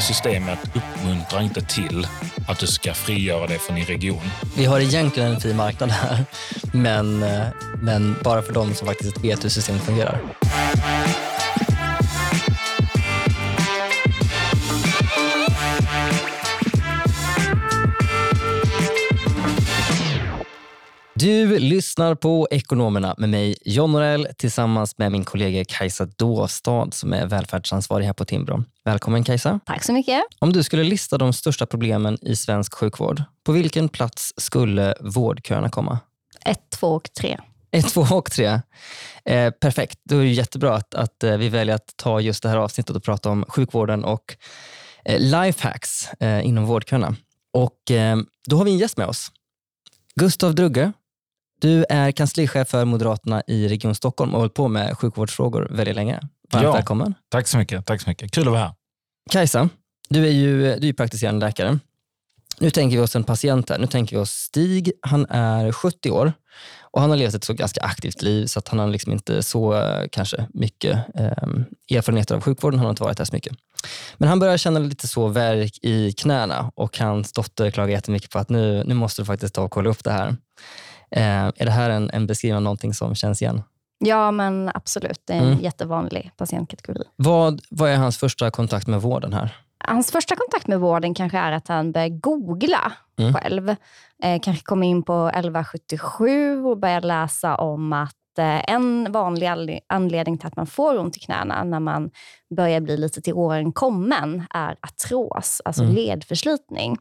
systemet uppmuntrar inte till att du ska frigöra dig från din region. Vi har egentligen en fri marknad här, men, eh, men bara för de som faktiskt vet hur systemet fungerar. Du lyssnar på Ekonomerna med mig, John Norell, tillsammans med min kollega Kajsa Dåstad som är välfärdsansvarig här på Timbro. Välkommen Kajsa. Tack så mycket. Om du skulle lista de största problemen i svensk sjukvård, på vilken plats skulle vårdköerna komma? Ett, två och tre. Ett, två och tre. Eh, perfekt. Då är det jättebra att, att eh, vi väljer att ta just det här avsnittet och prata om sjukvården och eh, lifehacks eh, inom vårdköerna. Och, eh, då har vi en gäst med oss. Gustav Drugge, du är kanslichef för Moderaterna i Region Stockholm och har hållit på med sjukvårdsfrågor väldigt länge. Varmt Ja. välkommen. Tack så mycket. Tack så mycket. Kul att vara här. Kajsa, du är ju du är praktiserande läkare. Nu tänker vi oss en patient här. Nu tänker vi oss Stig. Han är 70 år och han har levt ett så ganska aktivt liv så att han har liksom inte så eh, kanske mycket eh, erfarenheter av sjukvården. Han har inte varit där så mycket. Men han börjar känna lite så värk i knäna och hans dotter klagar jättemycket på att nu, nu måste du faktiskt ta och kolla upp det här. Eh, är det här en, en beskrivning av någonting som känns igen? Ja, men absolut. Det är en Mm. jättevanlig patientkategori. Vad, vad är hans första kontakt med vården här? Hans första kontakt med vården kanske är att han börjar googla Mm. själv. Eh, kanske kommer in på 1177 och börjar läsa om att eh, en vanlig anle- anledning till att man får ont i knäna när man börjar bli lite till åren kommen är artros, alltså Mm. ledförslitning.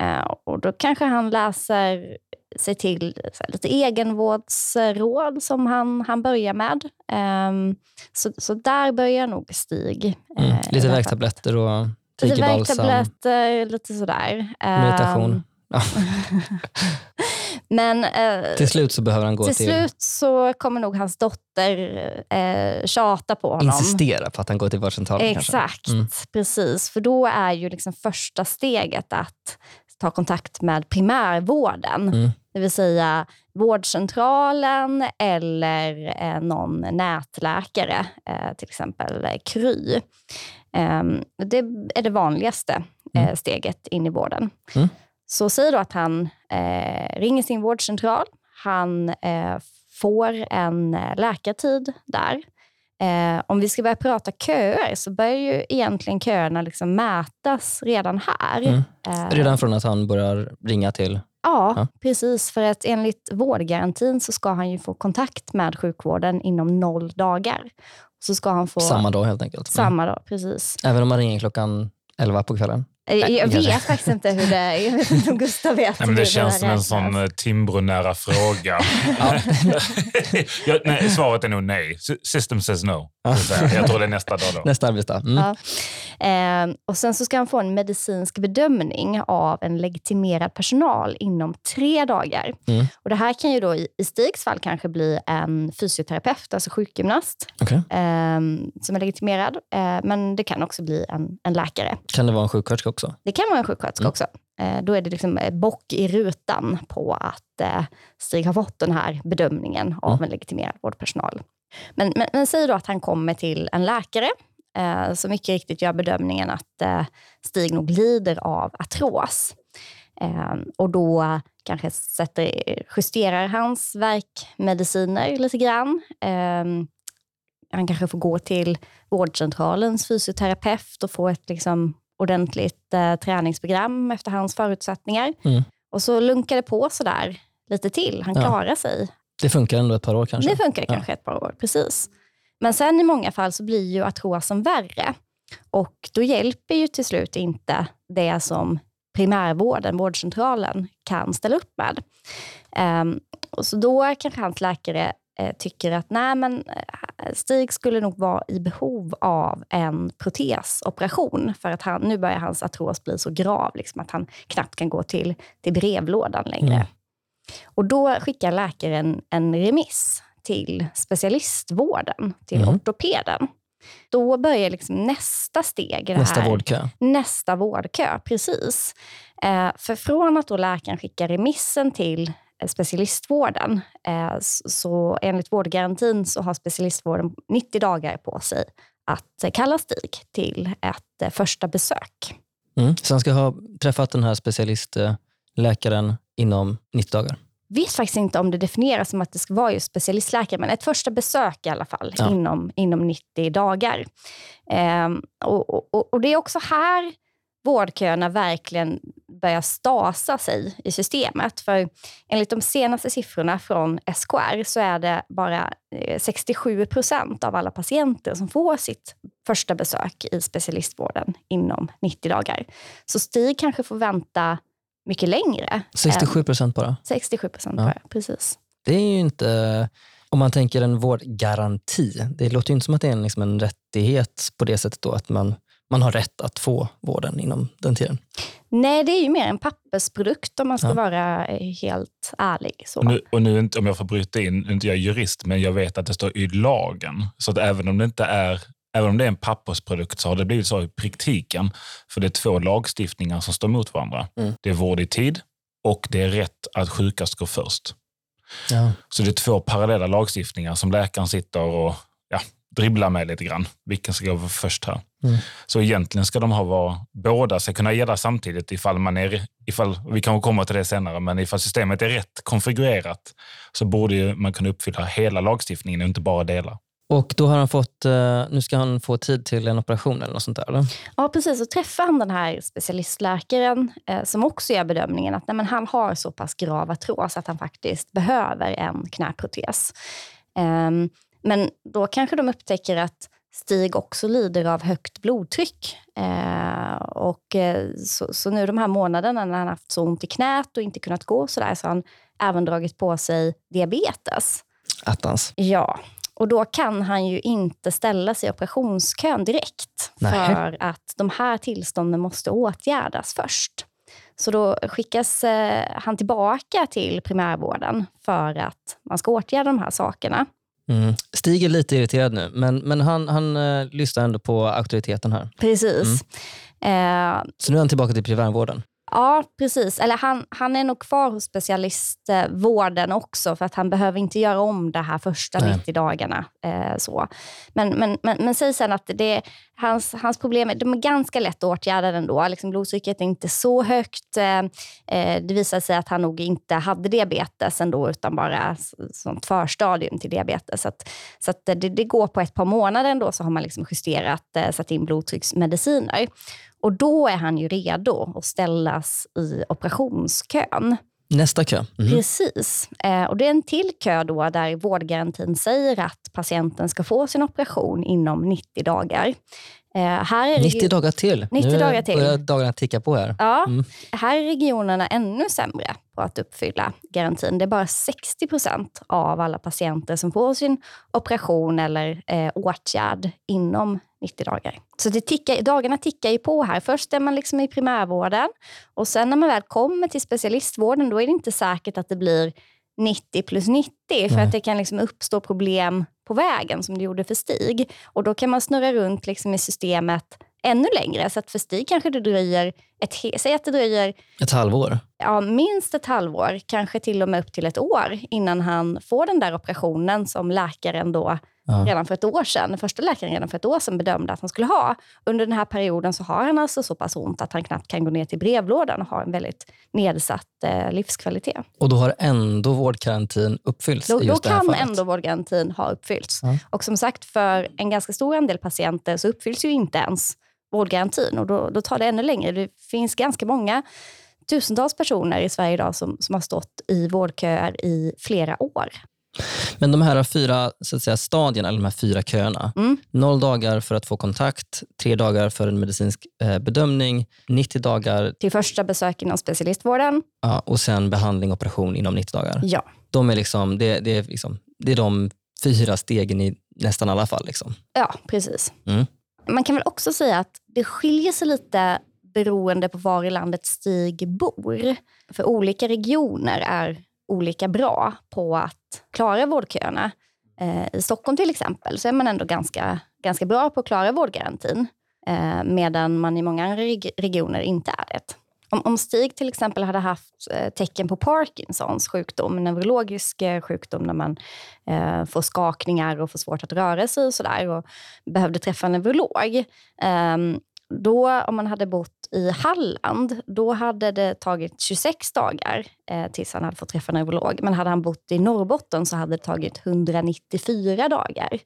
Eh, och då kanske han läser sig till lite egenvårdsråd som han, han börjar med. Ehm, så, så där börjar nog Stig. Mm. eh, Lite värktabletter och Lite värktabletter, lite sådär. Ehm, meditation. Ja. Men eh, Till slut så behöver han gå till till, slut så kommer nog hans dotter eh, tjata på honom. insistera på att han går till vårdcentralen. Exakt, Mm. precis. För då är ju liksom första steget att ta kontakt med primärvården. Mm. Det vill säga vårdcentralen eller eh, någon nätläkare, eh, till exempel eh, Kry. Ehm, det är det vanligaste Mm. steget in i vården. Mm. Så säg då att han ringer sin vårdcentral. Han får en läkartid där. Om vi ska börja prata köer så börjar ju egentligen köerna liksom mätas redan här. Mm. Redan från att han börjar ringa till... Ja, Ja. precis. För att enligt vårdgarantin så ska han ju få kontakt med sjukvården inom noll dagar. Så ska han få Samma dag helt enkelt. Mm. samma dag, precis. Även om man ringer klockan 11 på kvällen. Jag vet faktiskt inte hur det är. Jag vet inte om Gustav vet Nej, men det känns som en sån eh, Timbro-nära fråga. Ja. nej, svaret är nog nej. System says no. Jag tror det är nästa dag då. Nästa arbetsdag. Mm. Ja. Eh, och Sen så ska han få en medicinsk bedömning av en legitimerad personal inom tre dagar. Mm. Och Det här kan ju då i, i Stigs fall kanske bli en fysioterapeut, alltså sjukgymnast, Okej. eh, som är legitimerad. Eh, men det kan också bli en, en läkare. Kan det vara en sjuksköterska också? Det kan vara en sjuksköterska Mm. också. Eh, då är det liksom eh, bock i rutan på att eh, Stig har fått den här bedömningen av Mm. en legitimerad vårdpersonal. Men, men, men säg då att han kommer till en läkare som mycket riktigt gör bedömningen att Stig nog lider av artros. Och då kanske sätter, justerar hans verkmediciner lite grann. Eh, han kanske får gå till vårdcentralens fysioterapeut och få ett liksom, ordentligt eh, träningsprogram efter hans förutsättningar. Mm. Och så lunkar det på sådär lite till. Han Ja. klarar sig. Det funkar ändå ett par år kanske? Det funkar Ja. kanske ett par år, precis. Men sen i många fall så blir ju artrosen värre. Och då hjälper ju till slut inte det som primärvården, vårdcentralen, kan ställa upp med. Ehm, och så då kanske hans läkare tycker att nej, men eh, Stig skulle nog vara i behov av en protesoperation för att han, nu börjar hans artros bli så grav liksom, att han knappt kan gå till, till brevlådan längre. Mm. Och då skickar läkaren en remiss till specialistvården, till Mm. ortopeden. Då börjar liksom nästa steg Nästa här. vårdkö. Nästa vårdkö, precis. Eh, för från att då läkaren skickar remissen till eh, specialistvården, eh, så enligt vårdgarantin så har specialistvården 90 dagar på sig att kalla Stig till ett eh, första besök. Mm. Så han ska ha träffat den här specialistläkaren inom 90 dagar? vet faktiskt inte om det definieras som att det ska vara just specialistläkare, men ett första besök i alla fall Ja. inom, inom 90 dagar. Ehm, och, och, och Det är också här vårdköerna verkligen börjar stasa sig i systemet. För enligt de senaste siffrorna från SKR så är det bara eh, 67 procent av alla patienter som får sitt första besök i specialistvården inom 90 dagar. Så Stig kanske får vänta mycket längre. 67 procent bara? 67 procent Ja. bara, precis. Det är ju inte, om man tänker en vårdgaranti, det låter ju inte som att det är en, liksom en rättighet på det sättet då att man, man har rätt att få vården inom den tiden. Nej, det är ju mer en pappersprodukt om man ska Ja. vara eh, helt ärlig. Så. Och nu, och nu om jag får bryta in, nu är inte jag jurist, men jag vet att det står i lagen. Så att även om det inte är Även om det är en pappersprodukt så har det blivit så i praktiken. För det är två lagstiftningar som står mot varandra. Mm. Det är vård i tid och det är rätt att sjukast går först. Ja. Så det är två parallella lagstiftningar som läkaren sitter och ja, dribblar med lite grann. Vilken ska gå först här? Mm. Så egentligen ska de ha vara, båda ska kunna gälla samtidigt ifall man är, ifall, vi kan komma till det senare, men ifall systemet är rätt konfigurerat så borde ju man kunna uppfylla hela lagstiftningen och inte bara delar. Och då har han fått, eh, nu ska han få tid till en operation eller något sånt där? Eller? Ja, precis. Så träffar han den här specialistläkaren eh, som också gör bedömningen att nej, men han har så pass grav artros att han faktiskt behöver en knäprotes. Men då kanske de upptäcker att Stig också lider av högt blodtryck. Eh, och, eh, så, så nu de här månaderna när han haft så ont i knät och inte kunnat gå så där, så har han även dragit på sig diabetes. Attans. Ja, och då kan han ju inte ställa sig i operationskön direkt. Nej. För att de här tillstånden måste åtgärdas först. Så då skickas eh, han tillbaka till primärvården för att man ska åtgärda de här sakerna. Mm. Stig är lite irriterad nu, men, men han, han eh, lyssnar ändå på auktoriteten här. Precis. Mm. Eh, Så nu är han tillbaka till primärvården. Ja, precis. Eller han, han är nog kvar hos specialistvården också för att han behöver inte göra om det här första Nej. 90 dagarna. Eh, så. Men, men, men, men säg sen att det, hans, hans problem är, de är ganska lätt att åtgärda ändå. Liksom blodtrycket är inte så högt. Eh, eh, det visar sig att han nog inte hade diabetes ändå utan bara sånt förstadium till diabetes. Så, att, så att det, det går på ett par månader ändå så har man liksom justerat, eh, satt in blodtrycksmediciner. Och då är han ju redo att ställas i operationskön. Nästa kö. Mhm. Precis. Eh, och det är en till kö då där vårdgarantin säger att patienten ska få sin operation inom 90 dagar. Eh, här är det 90 ju- dagar till. 90 nu dagar till. börjar dagarna ticka på här. Ja, Mm. här är regionerna ännu sämre på att uppfylla garantin. Det är bara 60 procent av alla patienter som får sin operation eller eh, åtgärd inom 90 dagar. Så det tickar, dagarna tickar ju på här. Först är man liksom i primärvården och sen när man väl kommer till specialistvården då är det inte säkert att det blir 90 plus 90 för Nej. att det kan liksom uppstå problem på vägen som det gjorde för Stig. Och då kan man snurra runt liksom i systemet ännu längre. Så att för Stig kanske det dröjer, ett, säg att det dröjer Ett halvår. ja, minst ett halvår, kanske till och med upp till ett år innan han får den där operationen som läkaren då Ja. redan för ett år sedan, den första läkaren redan för ett år sedan bedömde att han skulle ha. Under den här perioden så har han alltså så pass ont att han knappt kan gå ner till brevlådan och har en väldigt nedsatt eh, livskvalitet. Och då har ändå vårdgarantin uppfyllts Då, då kan ändå vårdgarantin ha uppfyllts. Ja. Och som sagt, för en ganska stor andel patienter så uppfylls ju inte ens vårdgarantin och då, då tar det ännu längre. Det finns ganska många tusentals personer i Sverige idag som, som har stått i vårdköer i flera år. Men de här fyra så att säga, stadierna, eller de här fyra köerna. Mm. Noll dagar för att få kontakt, tre dagar för en medicinsk eh, bedömning, 90 dagar Till första besök inom specialistvården. ja, och sen behandling och operation inom 90 dagar. Ja, De är liksom, det, det, är liksom, det är de fyra stegen i nästan alla fall. Liksom. ja precis. Mm. Man kan väl också säga att det skiljer sig lite beroende på var i landet Stig bor. För olika regioner är olika bra på att klara vårdköerna. Eh, I Stockholm till exempel så är man ändå ganska, ganska bra på att klara vårdgarantin. Eh, medan man i många andra regioner inte är det. Om, om Stig till exempel hade haft eh, tecken på Parkinsons sjukdom, en neurologisk sjukdom när man eh, får skakningar och får svårt att röra sig och sådär och behövde träffa en neurolog. Ehm, då, om man hade bott i Halland, då hade det tagit 26 dagar eh, tills han hade fått träffa en neurolog. Men hade han bott i Norrbotten så hade det tagit 194 dagar.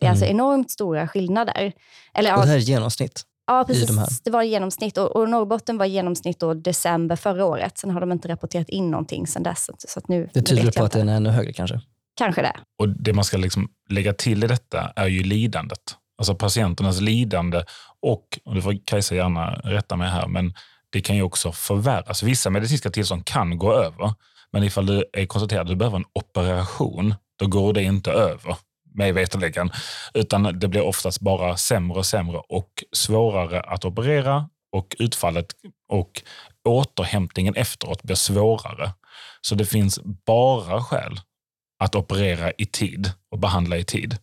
Det är alltså Mm. enormt stora skillnader. Eller, Och det här är genomsnitt. ja, de precis. Det var genomsnitt. Och, och Norrbotten var genomsnitt då december förra året. Sen har de inte rapporterat in någonting sen dess. Så, att nu, Det tyder på jag att den är ännu högre kanske. Kanske det. Och Det man ska liksom lägga till i detta är ju lidandet. Alltså patienternas lidande och, och du får Kajsa gärna rätta mig här, men det kan ju också förvärras. Alltså, vissa medicinska tillstånd kan gå över, men ifall du är konstaterad att du behöver en operation, då går det inte över, mig veterligen. Utan det blir oftast bara sämre och sämre och svårare att operera och utfallet och återhämtningen efteråt blir svårare. Så det finns bara skäl att operera i tid och behandla i tid.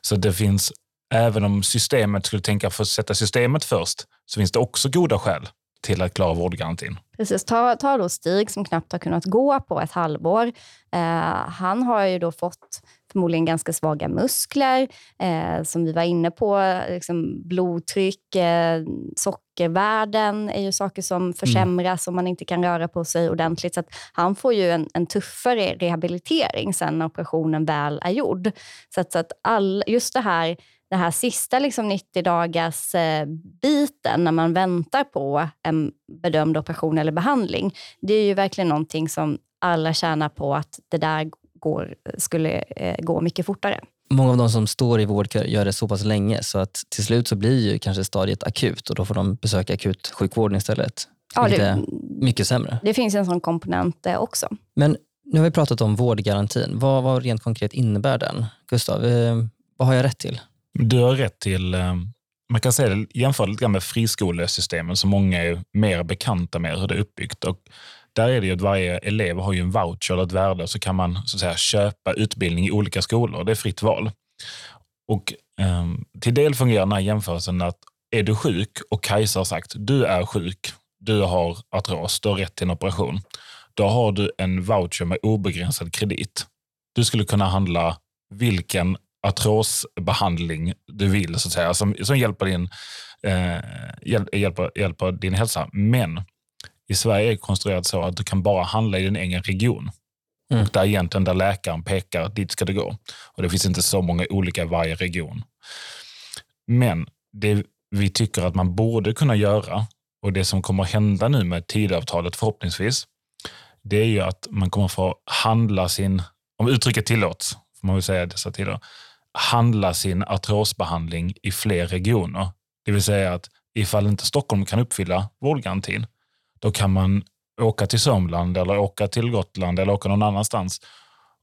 Så det finns, även om systemet skulle tänka för att sätta systemet först, så finns det också goda skäl till att klara vårdgarantin. Precis. Ta, ta då Stig som knappt har kunnat gå på ett halvår. Eh, han har ju då fått förmodligen ganska svaga muskler, eh, som vi var inne på. Liksom blodtryck, eh, sockervärden är ju saker som försämras om man inte kan röra på sig ordentligt. Så att han får ju en, en tuffare rehabilitering sen när operationen väl är gjord. Så att, så att all, just det här det här sista liksom 90 dagars eh, biten när man väntar på en bedömd operation eller behandling, det är ju verkligen någonting som alla tjänar på att det där går, skulle eh, gå mycket fortare. Många av de som står i vårdkö gör det så pass länge så att till slut så blir ju kanske stadiet akut och då får de besöka akutsjukvården istället. Ja, det, mycket sämre. det finns en sån komponent eh, också. Men nu har vi pratat om vårdgarantin. Vad, vad rent konkret innebär den? Gustav, vad har jag rätt till? Du har rätt till, eh, man kan säga det, jämföra lite grann med friskolesystemen som många är mer bekanta med hur det är uppbyggt. Och där är det ju att varje elev har ju en voucher eller ett värde så kan man så att säga, köpa utbildning i olika skolor. Det är fritt val. Och eh, till del fungerar den här jämförelsen att är du sjuk och Kajsa har sagt du är sjuk, du har artros, du har rätt till en operation. Då har du en voucher med obegränsad kredit. Du skulle kunna handla vilken artrosbehandling du vill, så att säga, som, som hjälper, din, eh, hjäl, hjälper, hjälper din hälsa. Men i Sverige är det konstruerat så att du kan bara handla i din egen region. Mm. Och där egentligen där läkaren pekar, dit ska du gå. Och det finns inte så många olika i varje region. Men det vi tycker att man borde kunna göra och det som kommer hända nu med tidavtalet förhoppningsvis, det är ju att man kommer få handla sin, om uttrycket tillåts, får man väl säga dessa tider, handla sin artrosbehandling i fler regioner. Det vill säga att ifall inte Stockholm kan uppfylla vårdgarantin, då kan man åka till Sörmland eller åka till Gotland eller åka någon annanstans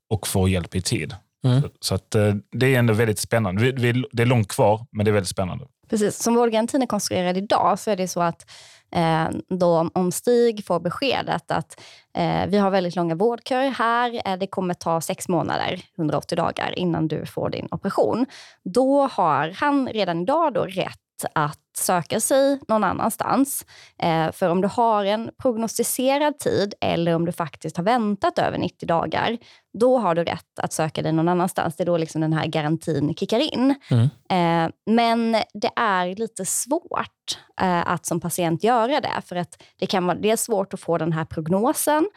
och få hjälp i tid. Mm. Så, att, eh, det är ändå väldigt spännande. Det är långt kvar, men det är väldigt spännande. Precis, som vårdgarantin är konstruerad idag så är det så att eh, då, om Stig får beskedet att eh, vi har väldigt långa vårdköer här, eh, det kommer ta sex månader, 180 dagar, innan du får din operation. Då har han redan idag då rätt att söka sig någon annanstans. Eh, för om du har en prognostiserad tid eller om du faktiskt har väntat över 90 dagar, då har du rätt att söka dig någon annanstans. Det är då liksom den här garantin kickar in. Mm. Eh, men det är lite svårt eh, att som patient göra det. För att det kan vara är svårt att få den här prognosen.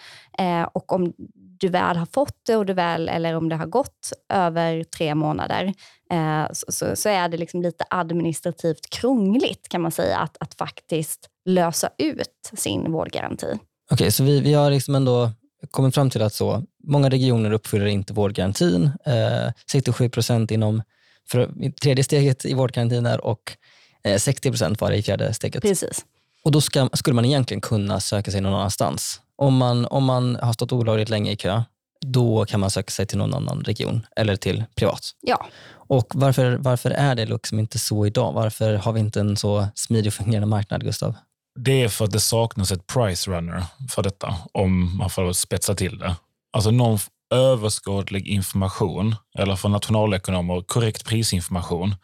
Och om du väl har fått det, och du väl, eller om det har gått över tre månader, eh, så, så, så är det liksom lite administrativt krångligt kan man säga att, att faktiskt lösa ut sin vårdgaranti. Okej, så vi, vi har liksom ändå kommit fram till att så många regioner uppfyller inte vårdgarantin. Eh, 67 procent inom för, tredje steget i vårdgarantin där och eh, 60 procent var det i fjärde steget. Precis. Och då ska, skulle man egentligen kunna söka sig någon annanstans. Om man, om man har stått olagligt länge i kö, då kan man söka sig till någon annan region eller till privat. Ja, Och varför, varför är det liksom inte så idag? Varför har vi inte en så smidig och fungerande marknad, Gustav? Det är för att det saknas ett price runner för detta, om man får spetsa till det. Alltså någon överskådlig information, eller för nationalekonomer korrekt prisinformation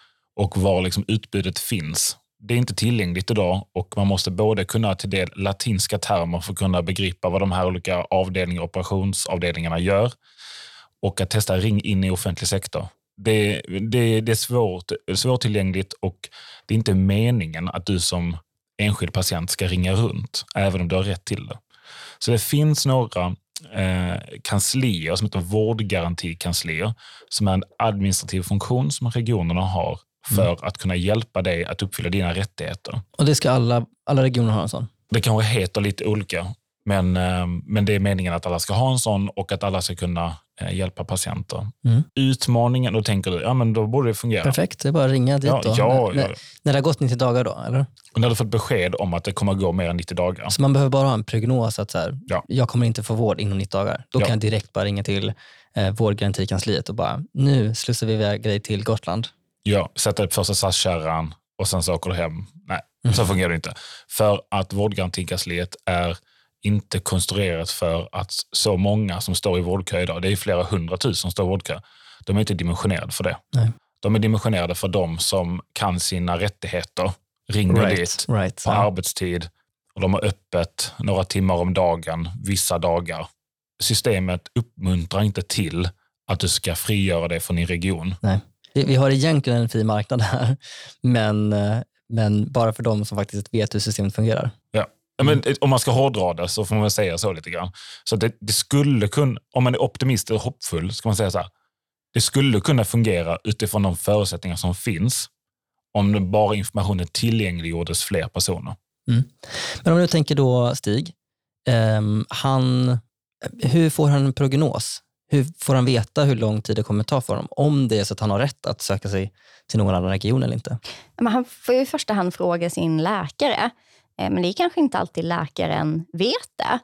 och var liksom utbudet finns det är inte tillgängligt idag och man måste både kunna till del latinska termer för att kunna begripa vad de här olika avdelningarna, operationsavdelningarna gör och att testa ring in i offentlig sektor. Det, det, det är svårt, svårtillgängligt och det är inte meningen att du som enskild patient ska ringa runt, även om du har rätt till det. Så det finns några eh, kanslier som heter vårdgarantikanslier, som är en administrativ funktion som regionerna har för mm. att kunna hjälpa dig att uppfylla dina rättigheter. Och det ska alla, alla regioner ha en sån? Det kanske heter lite olika, men, eh, men det är meningen att alla ska ha en sån och att alla ska kunna eh, hjälpa patienter. Mm. Utmaningen, då tänker du, ja men då borde det fungera. Perfekt, det är bara att ringa dit ja, då. Ja, när, ja. när det har gått 90 dagar då, eller? Och när du fått besked om att det kommer att gå mer än 90 dagar. Så man behöver bara ha en prognos att så här, Ja. jag kommer inte få vård inom 90 dagar. Då kan jag direkt bara ringa till eh, vårdgarantikansliet och bara, nu slussar vi iväg dig till Gotland. Ja, sätta upp första SAS-kärran och sen så åker du hem. Nej, Mm. så fungerar det inte. För att vårdgarantikansliet är inte konstruerat för att så många som står i vårdkö idag, det är flera hundratusen som står i vårdkö, de är inte dimensionerade för det. Nej. De är dimensionerade för de som kan sina rättigheter, ringer dit right. på Ja. arbetstid och de har öppet några timmar om dagen, vissa dagar. Systemet uppmuntrar inte till att du ska frigöra dig från din region. Vi, vi har egentligen en fri marknad här, men, eh, men bara för de som faktiskt vet hur systemet fungerar. Ja, Men, om man ska hårdra det så får man säga så lite grann. Så det, det skulle kunna, om man är optimist och hoppfull, ska man säga så här. Det skulle kunna fungera utifrån de förutsättningar som finns om det bara informationen tillgängliggjordes fler personer. Men om du tänker då Stig, ehm, han, hur får han en prognos? Hur får han veta hur lång tid det kommer ta för honom? Om det är så att han har rätt att söka sig till någon annan region eller inte. Men han får ju i första hand fråga sin läkare. Eh, Men det är kanske inte alltid läkaren vet det.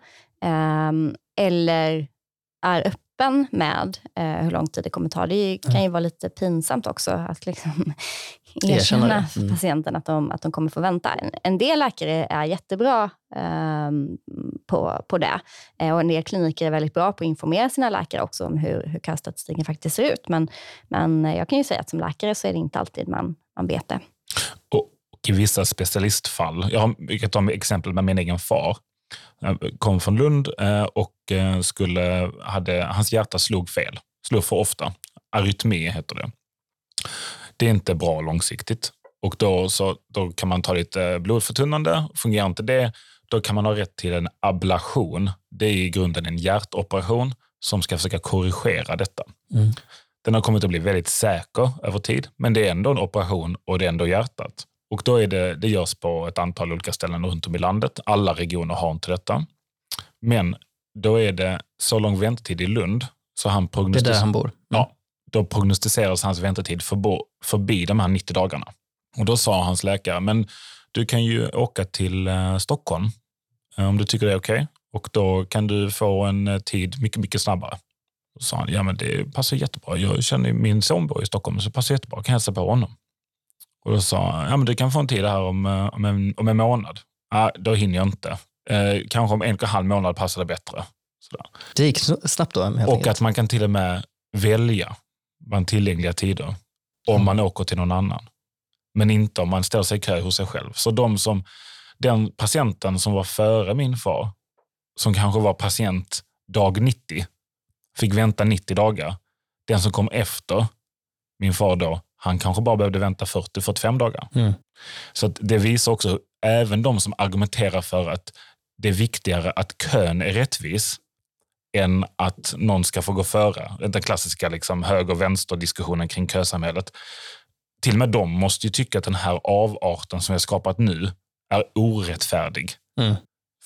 Ehm, Eller är öppen med eh, hur lång tid det kommer ta. Det kan ju vara lite pinsamt också att liksom Erkänna erkänna för Mm. patienten att de, att de kommer få vänta. En, en del läkare är jättebra ehm, på, på det. Eh, och en del kliniker är väldigt bra på att informera sina läkare också om hur, hur köstatistiken faktiskt ser ut. Men, men eh, jag kan ju säga att som läkare så är det inte alltid man, man vet det. Och, och i vissa specialistfall, jag har jag kan ta exempel med min egen far. Jag kom från Lund eh, och eh, skulle, hade, hans hjärta slog fel, slog för ofta. Arytmi heter det. Det är inte bra långsiktigt. Och då, så, då kan man ta lite blodförtunnande. Fungerar inte det, då kan man ha rätt till en ablation. Det är i grunden en hjärtoperation som ska försöka korrigera detta. Mm. Den har kommit att bli väldigt säker över tid, men det är ändå en operation och det är ändå hjärtat. Och då är det, det görs på ett antal olika ställen runt om i landet. Alla regioner har inte detta. Men då är det så lång väntetid i Lund, så han Det är där han bor. Ja, då prognostiseras hans väntetid förbo, förbi de här 90 dagarna. Och då sa hans läkare, men du kan ju åka till eh, Stockholm eh, om du tycker det är okej. Och då kan du få en eh, tid mycket, mycket snabbare. Då sa han, ja men det passar jättebra. Jag känner min son bor i Stockholm, så det passar jättebra. Jag kan hälsa på honom. Och då sa han, ja men du kan få en tid här om, om, en, om en månad. Ja, då hinner jag inte. Eh, kanske om en och en halv månad passar det bättre. Sådär. Det gick snabbt då Och enkelt. att man kan till och med välja bland tillgängliga tider om Mm. man åker till någon annan. Men inte om man ställer sig i kö hos sig själv. Så de som, den patienten som var före min far, som kanske var patient dag 90, fick vänta 90 dagar. Den som kom efter min far då, han kanske bara behövde vänta 40-45 dagar. Mm. Så det visar också, även de som argumenterar för att det är viktigare att kön är rättvis än att någon ska få gå före. Den klassiska liksom höger och vänster-diskussionen kring kösamhället. Till och med de måste ju tycka att den här avarten som vi har skapat nu är orättfärdig. Mm.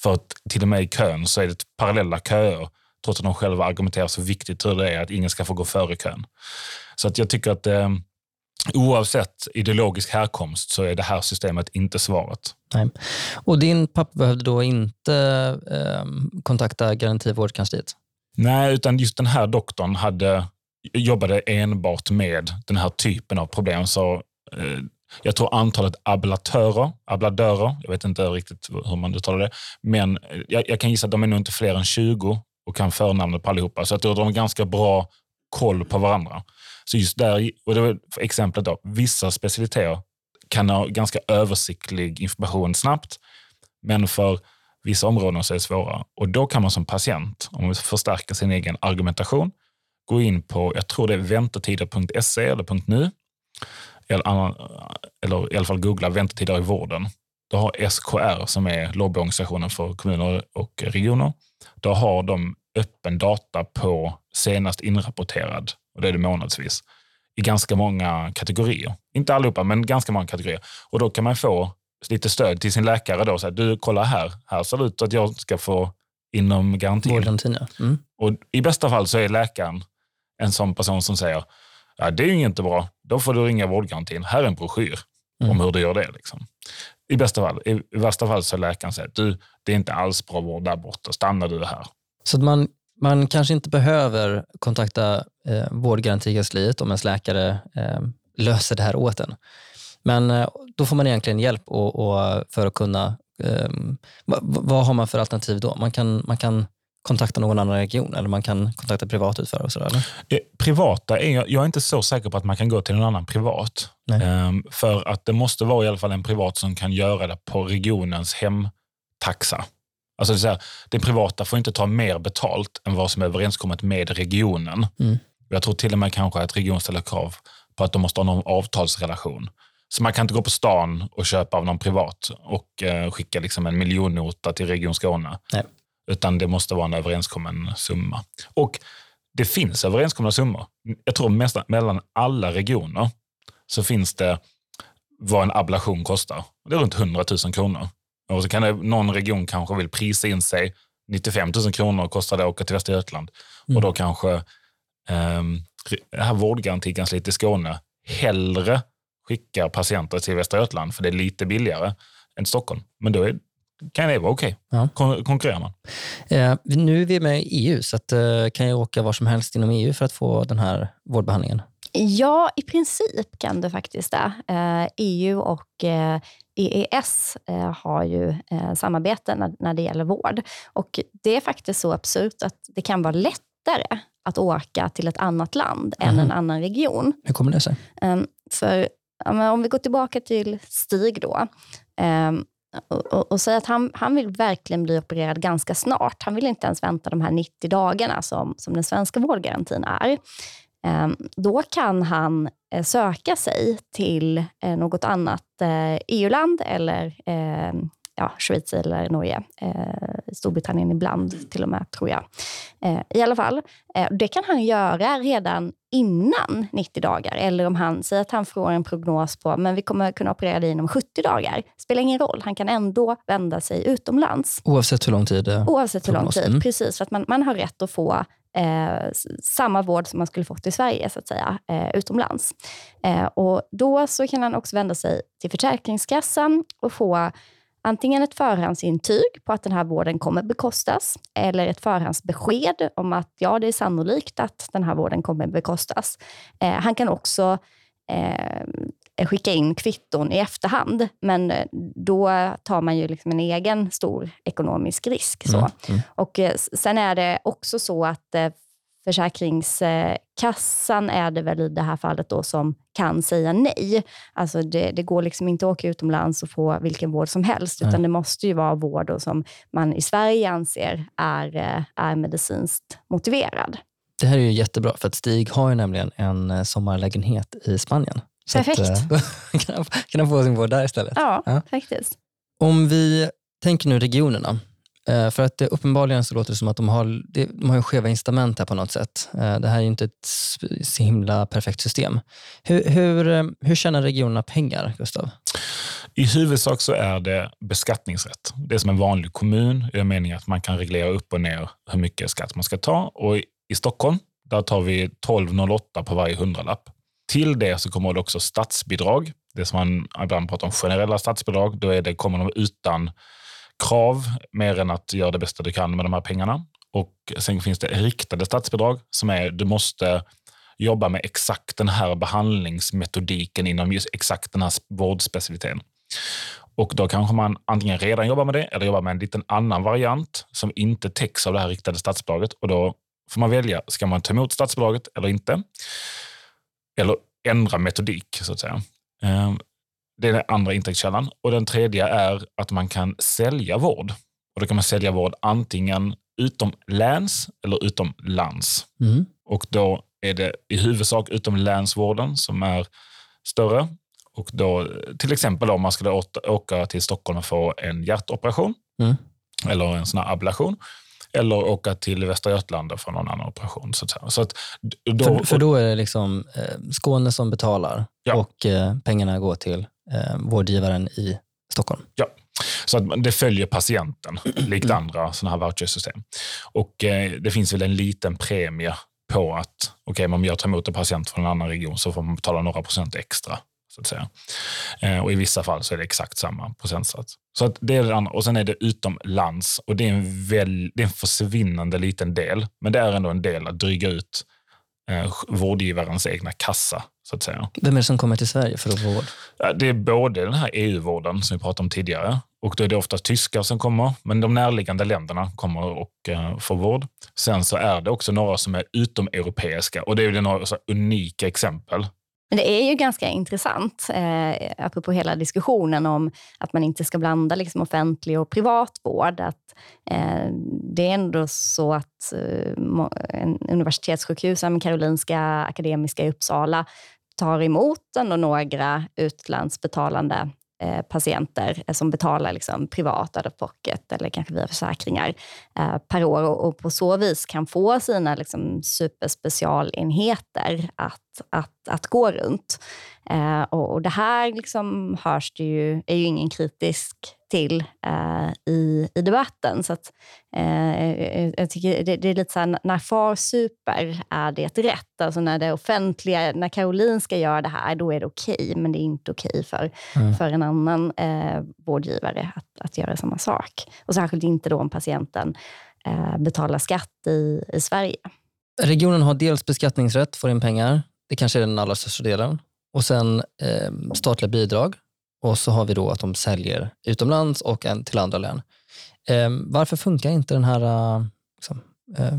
För att till och med i kön så är det parallella köer, trots att de själva argumenterar så viktigt hur det är att ingen ska få gå före kön. Så att jag tycker att eh, oavsett ideologisk härkomst så är det här systemet inte svaret. Nej. Och din pappa behövde då inte ehm, kontakta garantivårdkansliet? Nej, utan just den här doktorn hade, jobbade enbart med den här typen av problem. Så eh, jag tror antalet ablatörer, abladörer, jag vet inte riktigt hur man uttalar det, men jag, jag kan gissa att de är nog inte fler än 20 och kan förnamnet på allihopa. Så jag tror att de har ganska bra koll på varandra. Så just där, och det var exemplet då, vissa specialiteter kan ha ganska översiktlig information snabbt. Men för vissa områden så är det svårare. Och då kan man som patient, om man förstärker sin egen argumentation, gå in på, jag tror det är väntetider.se eller .nu, eller, eh, eller i alla fall googla väntetider i vården. Då har SKR, som är lobbyorganisationen för kommuner och regioner, då har de öppen data på senast inrapporterad, och det är det månadsvis, i ganska många kategorier. Inte allihopa, men ganska många kategorier. Och då kan man få lite stöd till sin läkare. Då, så här, du, kolla här, här ser det ut att jag ska få inom garantin. Vårdgarantin, ja. Mm. Och I bästa fall så är läkaren en sån person som säger, ja, det är ju inte bra, då får du ringa vårdgarantin. Här är en broschyr mm. om hur du gör det. Liksom. I bästa fall. I, värsta fall så är läkaren säger, du, det är inte alls bra vård där borta, stanna du här. Så att man, man kanske inte behöver kontakta eh, vårdgarantikansliet om ens läkare eh, löser det här åt en. Men eh, då får man egentligen hjälp och, och för att kunna... Eh, vad, vad, har man för alternativ då? Man kan, man kan kontakta någon annan region eller man kan kontakta privatutförare? Och sådär, eh, Privata är jag, jag är inte så säker på att man kan gå till någon annan privat. Um, för att det måste vara i alla fall en privat som kan göra det på regionens hemtaxa. Alltså det är den privata får inte ta mer betalt än vad som är överenskommet med regionen. Mm. Jag tror till och med kanske att regionen ställer krav på att de måste ha någon avtalsrelation. Så man kan inte gå på stan och köpa av någon privat och eh, skicka liksom en miljonnota till Region Skåne. Nej. Utan det måste vara en överenskommen summa. Och det finns överenskomna summor. Jag tror mest, mellan alla regioner så finns det vad en ablation kostar. Det är runt 100 000 kronor. Och så kan det, någon region kanske vill prisa in sig. 95 000 kronor kostar det att åka till Västra Götaland. Mm. Och då kanske eh, här vårdgarantikansliet i Skåne hellre skickar patienter till Västra Götaland för det är lite billigare än Stockholm. Men då är, kan det vara okej. Okay. Ja. Kon konkurrerar man. Eh, nu är vi med i EU, så att, eh, kan jag åka var som helst inom EU för att få den här vårdbehandlingen? Ja, i princip kan du faktiskt det. Eh, EU och eh, EES eh, har ju eh, samarbete när, när det gäller vård. Och Det är faktiskt så absurt att det kan vara lättare att åka till ett annat land mm. än en annan region. Hur kommer det sig? Um, för om vi går tillbaka till Stig då. Um, och, och, och säger att han, han vill verkligen bli opererad ganska snart. Han vill inte ens vänta de här 90 dagarna som, som den svenska vårdgarantin är. Um, då kan han uh, söka sig till uh, något annat uh, EU-land eller ja, Schweiz eller Norge. Eh, Storbritannien ibland till och med, tror jag. Eh, I alla fall, eh, det kan han göra redan innan 90 dagar. Eller om han säger att han får en prognos på men vi kommer kunna operera dig inom 70 dagar. spelar ingen roll, han kan ändå vända sig utomlands. Oavsett hur lång tid? Oavsett hur lång tid, mm. precis. För att man, man har rätt att få Eh, samma vård som man skulle fått i Sverige, så att säga, eh, utomlands. Eh, och Då så kan han också vända sig till Försäkringskassan och få antingen ett förhandsintyg på att den här vården kommer bekostas eller ett förhandsbesked om att ja, det är sannolikt att den här vården kommer bekostas. Eh, han kan också eh, skicka in kvitton i efterhand, men eh, då tar man ju liksom en egen stor ekonomisk risk. Så. Mm, mm. Och eh, Sen är det också så att eh, Försäkringskassan är det väl i det här fallet då som kan säga nej. Alltså det, det går liksom inte att åka utomlands och få vilken vård som helst, nej. utan det måste ju vara vård som man i Sverige anser är, eh, är medicinskt motiverad. Det här är ju jättebra, för att Stig har ju nämligen en eh, sommarlägenhet i Spanien. Perfekt. Att, eh, han, kan han få sin vård där istället? Ja, ja, faktiskt. Om vi tänker nu regionerna. Eh, för att det, uppenbarligen så låter det som att de har, de har skeva incitament här på något sätt. Eh, det här är inte ett så himla perfekt system. Hur, hur, eh, hur tjänar regionerna pengar, Gustav? I huvudsak så är det beskattningsrätt. Det är som en vanlig kommun. Det är meningen att man kan reglera upp och ner hur mycket skatt man ska ta. Och I Stockholm där tar vi 12,08 på varje hundralapp. Till det så kommer det också statsbidrag. Det som man ibland pratar om generella statsbidrag. Då är det, kommer de utan krav mer än att göra det bästa du kan med de här pengarna. Och Sen finns det riktade statsbidrag som är du måste jobba med exakt den här behandlingsmetodiken inom just exakt den här vårdspecialiteten. Och då kanske man antingen redan jobbar med det eller jobbar med en liten annan variant som inte täcks av det här riktade statsbidraget. Och då får man välja, ska man ta emot statsbidraget eller inte? Eller ändra metodik, så att säga. Ehm, det är den andra intäktskällan. Och den tredje är att man kan sälja vård. Och då kan man sälja vård antingen utom läns eller utom lands. Mm. Och då är det i huvudsak utom länsvården som är större. Och då, till exempel om man skulle åka till Stockholm och få en hjärtoperation Mm. eller en sån ablation. Eller åka till Västra Götaland för någon annan operation. Så att. Så att då, För, för då är det liksom eh, Skåne som betalar Ja. och eh, pengarna går till eh, vårdgivaren i Stockholm. Så att det följer patienten, likt Mm. andra sådana här vouchersystem. Och eh, det finns väl en liten premie på att okay, om jag tar emot en patient från en annan region så får man betala några procent extra. Så att säga. Eh, och I vissa fall så är det exakt samma procentsats. Så att det är det andra. Och sen är det utomlands och det är, en väl, det är en försvinnande liten del. Men det är ändå en del att dryga ut eh, vårdgivarens egna kassa. så att säga. Vem är det som kommer till Sverige för att få vård? Det är både den här EU-vården som vi pratade om tidigare och då är det ofta tyskar som kommer, men de närliggande länderna kommer och uh, får vård. Sen så är det också några som är utomeuropeiska och det är ju några unika exempel. Men det är ju ganska intressant, eh, apropå hela diskussionen om att man inte ska blanda liksom, offentlig och privat vård. Att, eh, det är ändå så att eh, universitetssjukhus, som Karolinska Akademiska i Uppsala, tar emot ändå några utlandsbetalande eh, patienter eh, som betalar liksom privat, out of pocket eller kanske via försäkringar eh, per år och, och på så vis kan få sina liksom, superspecialenheter att, att, att gå runt. Eh, och, och det här liksom hörs det ju, är ju ingen kritisk till eh, i, i debatten. Så att, eh, jag tycker det, det är lite så här, när far super är det rätt. Alltså när det offentliga, när Karolinska gör det här, då är det okej. men det är inte okej för, Mm. för en annan eh, vårdgivare att, att göra samma sak. Och särskilt inte då om patienten eh, betalar skatt i, i Sverige. Regionen har dels beskattningsrätt, får in pengar. Det kanske är den allra största delen. Och sen eh, statliga bidrag. Och så har vi då att de säljer utomlands och en till andra län. Eh, varför funkar inte den här liksom, eh,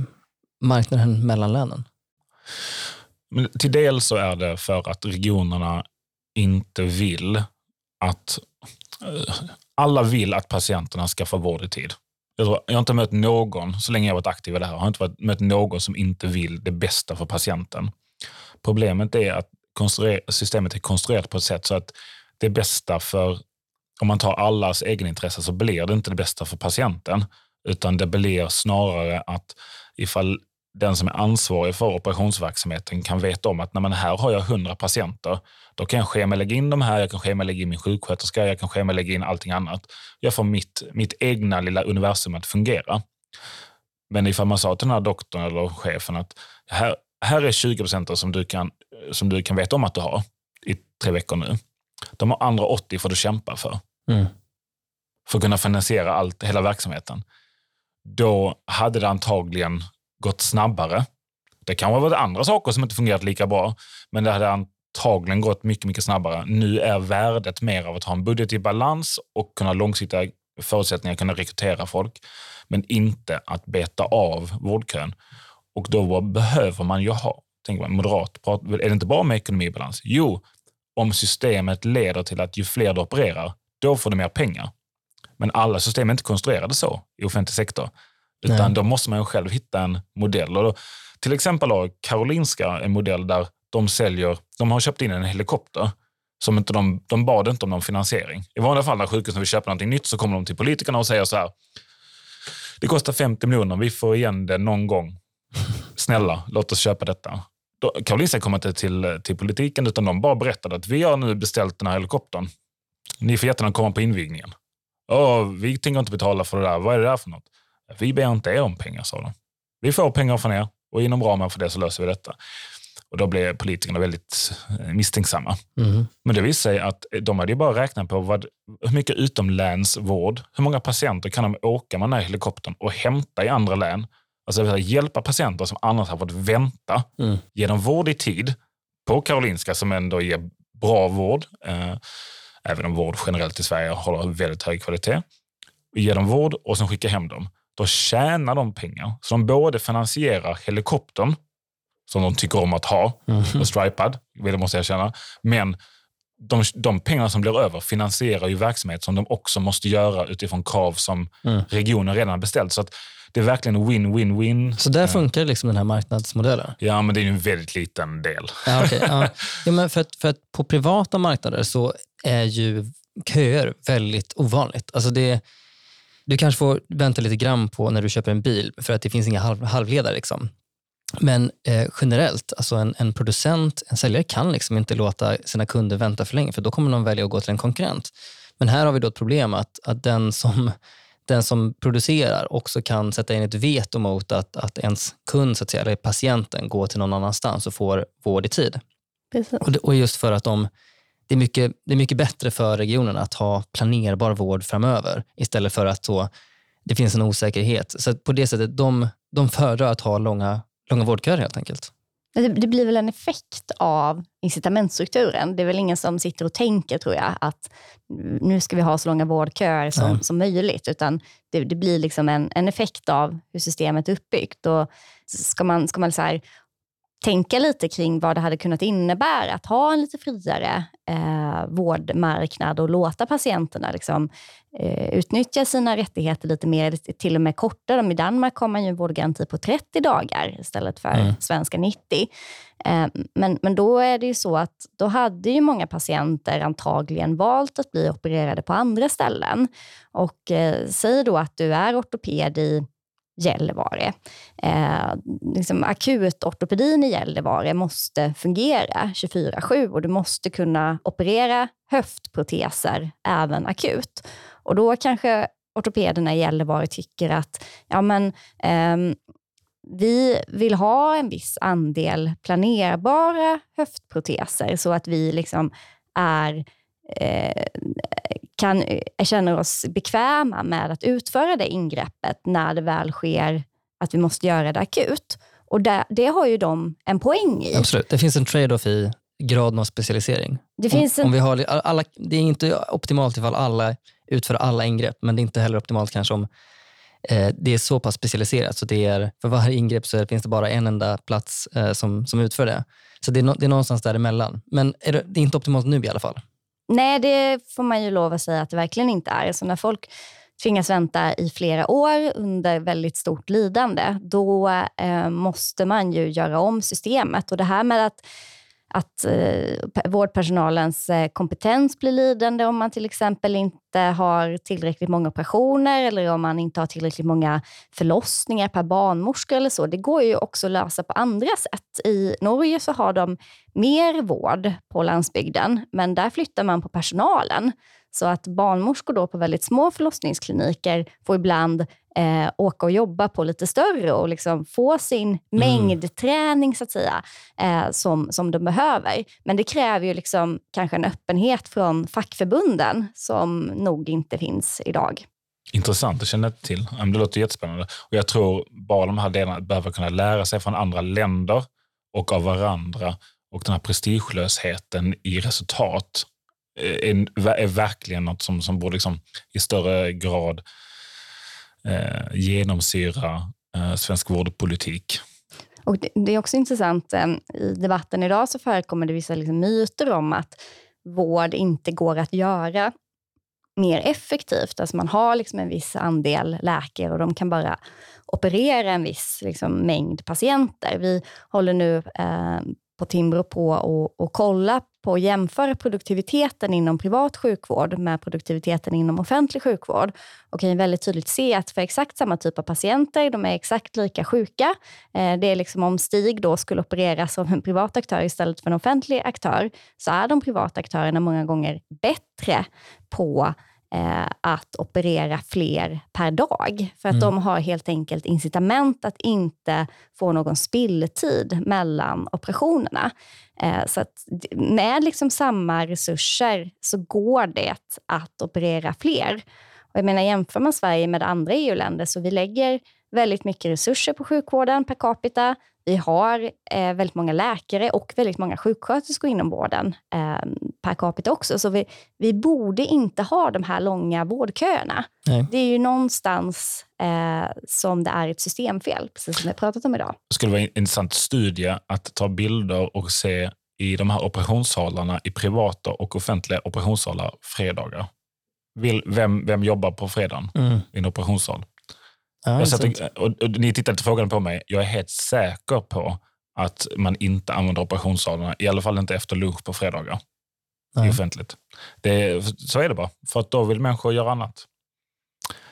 marknaden mellan länen? Men till del så är det för att regionerna inte vill att... Eh, alla vill att patienterna ska få vård i tid. Jag, tror, jag har inte mött någon, så länge jag har varit aktiv i det här, har jag inte varit- mött någon som inte vill det bästa för patienten. Problemet är att systemet är konstruerat på ett sätt så att det bästa för, om man tar allas egenintresse så blir det inte det bästa för patienten, utan det blir snarare att ifall den som är ansvarig för operationsverksamheten kan veta om att när man här har jag 100 patienter, då kan jag schemalägga in de här, jag kan schemalägga in min sjuksköterska, jag kan schemalägga in allting annat. Jag får mitt, mitt egna lilla universum att fungera. Men ifall man sa till den här doktorn eller chefen att här, här är 20 procent som, du kan- som du kan veta om att du har i tre veckor nu. De har andra 80 får du kämpa för Mm. för att kunna finansiera allt, hela verksamheten. Då hade det antagligen gått snabbare. Det kan ha varit andra saker som inte fungerat lika bra, men det hade antagligen gått mycket, mycket snabbare. Nu är värdet mer av att ha en budget i balans och kunna långsiktiga förutsättningar kunna rekrytera folk, men inte att beta av vårdkön. Och då behöver man ju ha, tänker man, moderat, är det inte bra med ekonomi i balans? Jo, om systemet leder till att ju fler du opererar, då får du mer pengar. Men alla system är inte konstruerade så i offentlig sektor. Utan Nej. då måste man ju själv hitta en modell. Och då, till exempel har Karolinska en modell där de säljer, de har köpt in en helikopter. Som inte de, de bad inte om någon finansiering. I vanliga fall när sjukhusen vill köpa någonting nytt så kommer de till politikerna och säger så här. Det kostar 50 miljoner, vi får igen det någon gång. Snälla, låt oss köpa detta. Karolinska kom inte till, till politiken utan de bara berättade att vi har nu beställt den här helikoptern. Ni får jättegärna komma på invigningen. Åh, vi tänker inte betala för det där. Vad är det där för något? Vi ber inte er om pengar, sa de. Vi får pengar från er och inom ramen för det så löser vi detta. Och då blev politikerna väldigt eh, misstänksamma. Mm. Men det visade sig att de hade ju bara räknat på vad, hur mycket utomlänsvård, hur många patienter kan de åka med den här helikoptern och hämta i andra län? Alltså vill hjälpa patienter som annars har fått vänta, Mm. ge dem vård i tid på Karolinska som ändå ger bra vård, eh, även om vård generellt i Sverige håller väldigt hög kvalitet. Ge dem vård och sen skicka hem dem. Då tjänar de pengar. Så de både finansierar helikoptern, som de tycker om att ha, Mm. och stripad, det måste jag erkänna. Men de, de pengarna som blir över finansierar ju verksamhet som de också måste göra utifrån krav som Mm. regionen redan beställt. Så att det är verkligen win-win-win. Så där funkar liksom den här marknadsmodellen? Ja, men det är ju en väldigt liten del. Ja, okay, ja. ja, men för, att, för att på privata marknader så är ju köer väldigt ovanligt. Alltså det, du kanske får vänta lite grann på när du köper en bil för att det finns inga halv, halvledare. Liksom. Men eh, generellt, alltså en, en producent, en säljare kan liksom inte låta sina kunder vänta för länge för då kommer de välja att gå till en konkurrent. Men här har vi då ett problem att, att den, som, den som producerar också kan sätta in ett veto mot att, att ens kund, så att säga, eller patienten, går till någon annanstans och får vård i tid. Och, det, och just för att de, det, är mycket, det är mycket bättre för regionen att ha planerbar vård framöver istället för att så, det finns en osäkerhet. Så på det sättet, de, de föredrar att ha långa, långa vårdköer helt enkelt. Det, blir väl en effekt av incitamentstrukturen. Det är väl ingen som sitter och tänker, tror jag, att nu ska vi ha så långa vårdköer som, Nej. som möjligt. Utan det, det blir liksom en, en effekt av hur systemet är uppbyggt. Och ska man, ska man så här, tänka lite kring vad det hade kunnat innebära att ha en lite friare eh, vårdmarknad och låta patienterna liksom, eh, utnyttja sina rättigheter lite mer, till och med korta dem. I Danmark har man ju en vårdgaranti på 30 dagar istället för Mm. svenska 90. Eh, men, men då är det ju så att då hade ju många patienter antagligen valt att bli opererade på andra ställen. Och eh, säg då att du är ortoped i Gällivare. Eh, liksom akutortopedin i Gällivare måste fungera 24-7 och du måste kunna operera höftproteser även akut. Och då kanske ortopederna i Gällivare tycker att ja, men, eh, vi vill ha en viss andel planerbara höftproteser så att vi liksom är eh, kan, känner oss bekväma med att utföra det ingreppet när det väl sker att vi måste göra det akut. Och det, det har ju de en poäng i. Absolut. Det finns en trade-off i graden av specialisering. Det, finns om, en, om vi har, alla, det är inte optimalt ifall alla utför alla ingrepp, men det är inte heller optimalt kanske om eh, det är så pass specialiserat så det är, för varje ingrepp så finns det bara en enda plats eh, som, som utför det. Så det är, no, det är någonstans däremellan. Men är det, det är inte optimalt nu i alla fall nej, det får man ju lov att säga att det verkligen inte är. Så när folk tvingas vänta i flera år under väldigt stort lidande, då eh, måste man ju göra om systemet. Och det här med att att eh, vårdpersonalens eh, kompetens blir lidande om man till exempel inte har tillräckligt många operationer eller om man inte har tillräckligt många förlossningar per barnmorska eller så. Det går ju också att lösa på andra sätt. I Norge så har de mer vård på landsbygden, men där flyttar man på personalen. Så att barnmorskor då på väldigt små förlossningskliniker får ibland eh, åka och jobba på lite större och liksom få sin mängdträning så att säga, eh, som, som de behöver. Men det kräver ju liksom kanske en öppenhet från fackförbunden som nog inte finns idag. Intressant, det känner jag inte till. Det låter jättespännande. Och jag tror bara de här delarna behöver kunna lära sig från andra länder och av varandra. Och den här prestigelösheten i resultat Eh, är, är verkligen något som, som borde liksom i större grad eh, genomsyra eh, svensk vårdpolitik. Och det, det är också intressant, eh, i debatten idag så förekommer det vissa liksom myter om att vård inte går att göra mer effektivt. Alltså man har liksom en viss andel läkare och de kan bara operera en viss liksom, mängd patienter. Vi håller nu eh, på Timbro på och, och kolla på att jämföra produktiviteten inom privat sjukvård med produktiviteten inom offentlig sjukvård och kan ju väldigt tydligt se att för exakt samma typ av patienter, de är exakt lika sjuka. Eh, det är liksom om Stig då skulle opereras av en privat aktör istället för en offentlig aktör, så är de privata aktörerna många gånger bättre på att operera fler per dag. För att Mm. de har helt enkelt incitament att inte få någon spilltid mellan operationerna. Eh, så att med liksom samma resurser så går det att operera fler. Och jag menar, jämför man Sverige med andra EU-länder så vi lägger väldigt mycket resurser på sjukvården per capita. Vi har eh, väldigt många läkare och väldigt många sjuksköterskor inom vården eh, per capita också. Så vi, vi borde inte ha de här långa vårdköerna. Nej. Det är ju någonstans eh, som det är ett systemfel, precis som vi har pratat om idag. Det skulle vara en intressant studie att ta bilder och se i de här operationssalarna i privata och offentliga operationssalar fredagar. Vill, vem, vem jobbar på fredagen Mm. i en operationssal? Ja, Jag satt, intressant. och, och, ni tittade lite frågande på mig. Jag är helt säker på att man inte använder operationssalarna, i alla fall inte efter lunch på fredagar, Nej. offentligt. Det, så är det bara, för att då vill människor göra annat.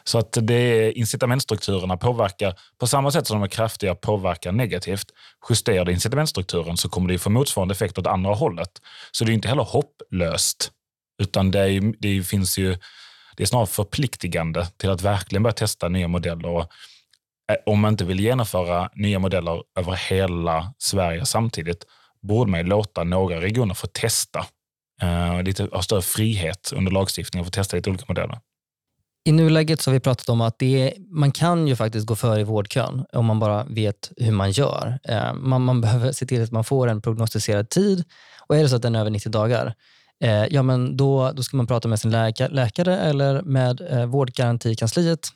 Så att det incitamentstrukturerna påverkar, på samma sätt som de är kraftiga påverkar negativt, justerar det incitamentstrukturen så kommer det få motsvarande effekt åt andra hållet. Så det är inte heller hopplöst, utan det, är, det finns ju, det är snarare förpliktigande till att verkligen börja testa nya modeller. Och eh, om man inte vill genomföra nya modeller över hela Sverige samtidigt, borde man ju låta några regioner få testa. Eh, lite, ha större frihet under lagstiftningen och få testa lite olika modeller. I nuläget så har vi pratat om att det är, man kan ju faktiskt gå före i vårdkön om man bara vet hur man gör. Eh, man, man behöver se till att man får en prognostiserad tid och är det så att den är över 90 dagar, eh, ja, men då, då ska man prata med sin läka, läkare eller med eh, vårdgarantikansliet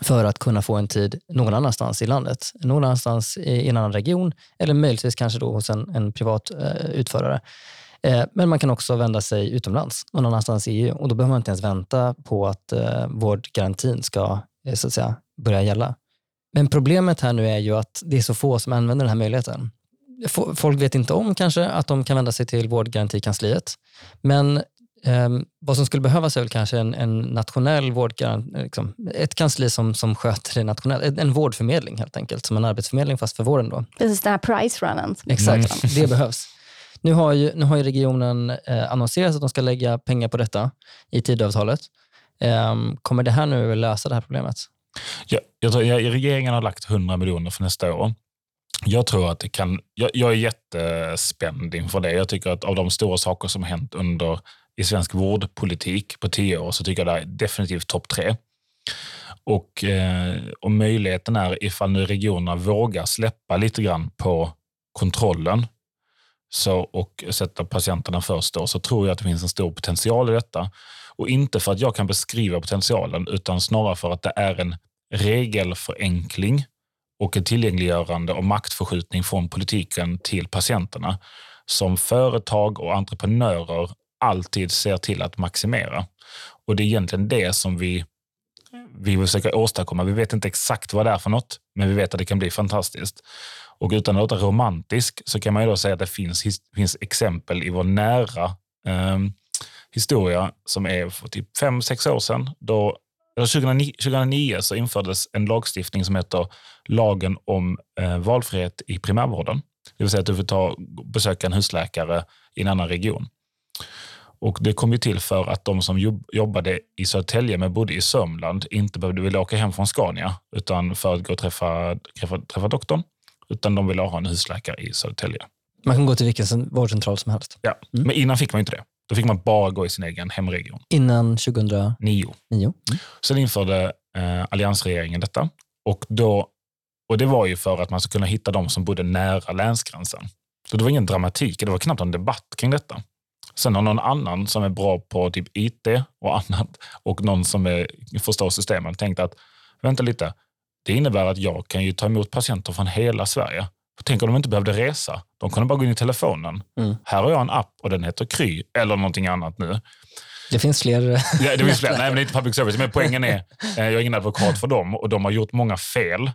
för att kunna få en tid någon annanstans i landet. Någon annanstans i i en annan region eller möjligtvis kanske då hos en, en privat eh, utförare. Eh, Men man kan också vända sig utomlands, någon annanstans i EU. Och då behöver man inte ens vänta på att eh, vårdgarantin ska eh, så att säga, börja gälla. Men problemet här nu är ju att det är så få som använder den här möjligheten. Folk vet inte om kanske att de kan vända sig till vårdgarantikansliet. Men eh, vad som skulle behövas är väl kanske en, en nationell vårdgaranti, liksom, ett kansli som, som sköter det nationellt. En, en vårdförmedling helt enkelt, som en arbetsförmedling fast för vården. Då. Precis den här price-runnen. Exakt, om. det behövs. Nu har ju, nu har ju regionen eh, annonserat att de ska lägga pengar på detta i Tidöavtalet. Ehm, kommer det här nu lösa det här problemet? Jag, jag tror, jag, regeringen har lagt 100 miljoner för nästa år. Jag tror att det kan... Jag, jag är jättespänd inför det. Jag tycker att av de stora saker som har hänt under i svensk vårdpolitik på tio år så tycker jag det är definitivt topp tre. Och, eh, och möjligheten är ifall nu regionerna vågar släppa lite grann på kontrollen så, och sätta patienterna först då, så tror jag att det finns en stor potential i detta. Och inte för att jag kan beskriva potentialen, utan snarare för att det är en regelförenkling och ett tillgängliggörande och maktförskjutning från politiken till patienterna som företag och entreprenörer alltid ser till att maximera. Och det är egentligen det som vi, vi försöker åstadkomma. Vi vet inte exakt vad det är för något, men vi vet att det kan bli fantastiskt. Och utan att låta romantisk så kan man ju då säga att det finns, finns exempel i vår nära eh, historia som är för typ fem sex år sedan. Då, 2009, 2009 så infördes en lagstiftning som heter lagen om eh, valfrihet i primärvården. Det vill säga att du får ta, besöka en husläkare i en annan region. Och Det kom ju till för att de som jobb, jobbade i Södertälje men bodde i Sörmland inte behövde vilja åka hem från Scania utan för att gå och träffa, träffa, träffa doktorn. Utan de ville ha en husläkare i Södertälje. Man kan gå till vilken vårdcentral som helst. Ja. Men innan fick man inte det. Då fick man bara gå i sin egen hemregion. Innan 2009. Nio. Sen införde eh, alliansregeringen detta. Och, då, och det var ju för att man skulle kunna hitta de som bodde nära länsgränsen. Så det var ingen dramatik, det var knappt en debatt kring detta. Sen har någon annan som är bra på typ IT och annat och någon som är, förstår systemen tänkt att vänta lite, det innebär att jag kan ju ta emot patienter från hela Sverige. Tänk om de inte behövde resa. De kunde bara gå in i telefonen. Mm. Här har jag en app och den heter Kry eller någonting annat nu. Det finns fler. Ja, det finns fler. Nej, men det är inte public service. Men poängen är, eh, jag är ingen advokat för dem och de har gjort många fel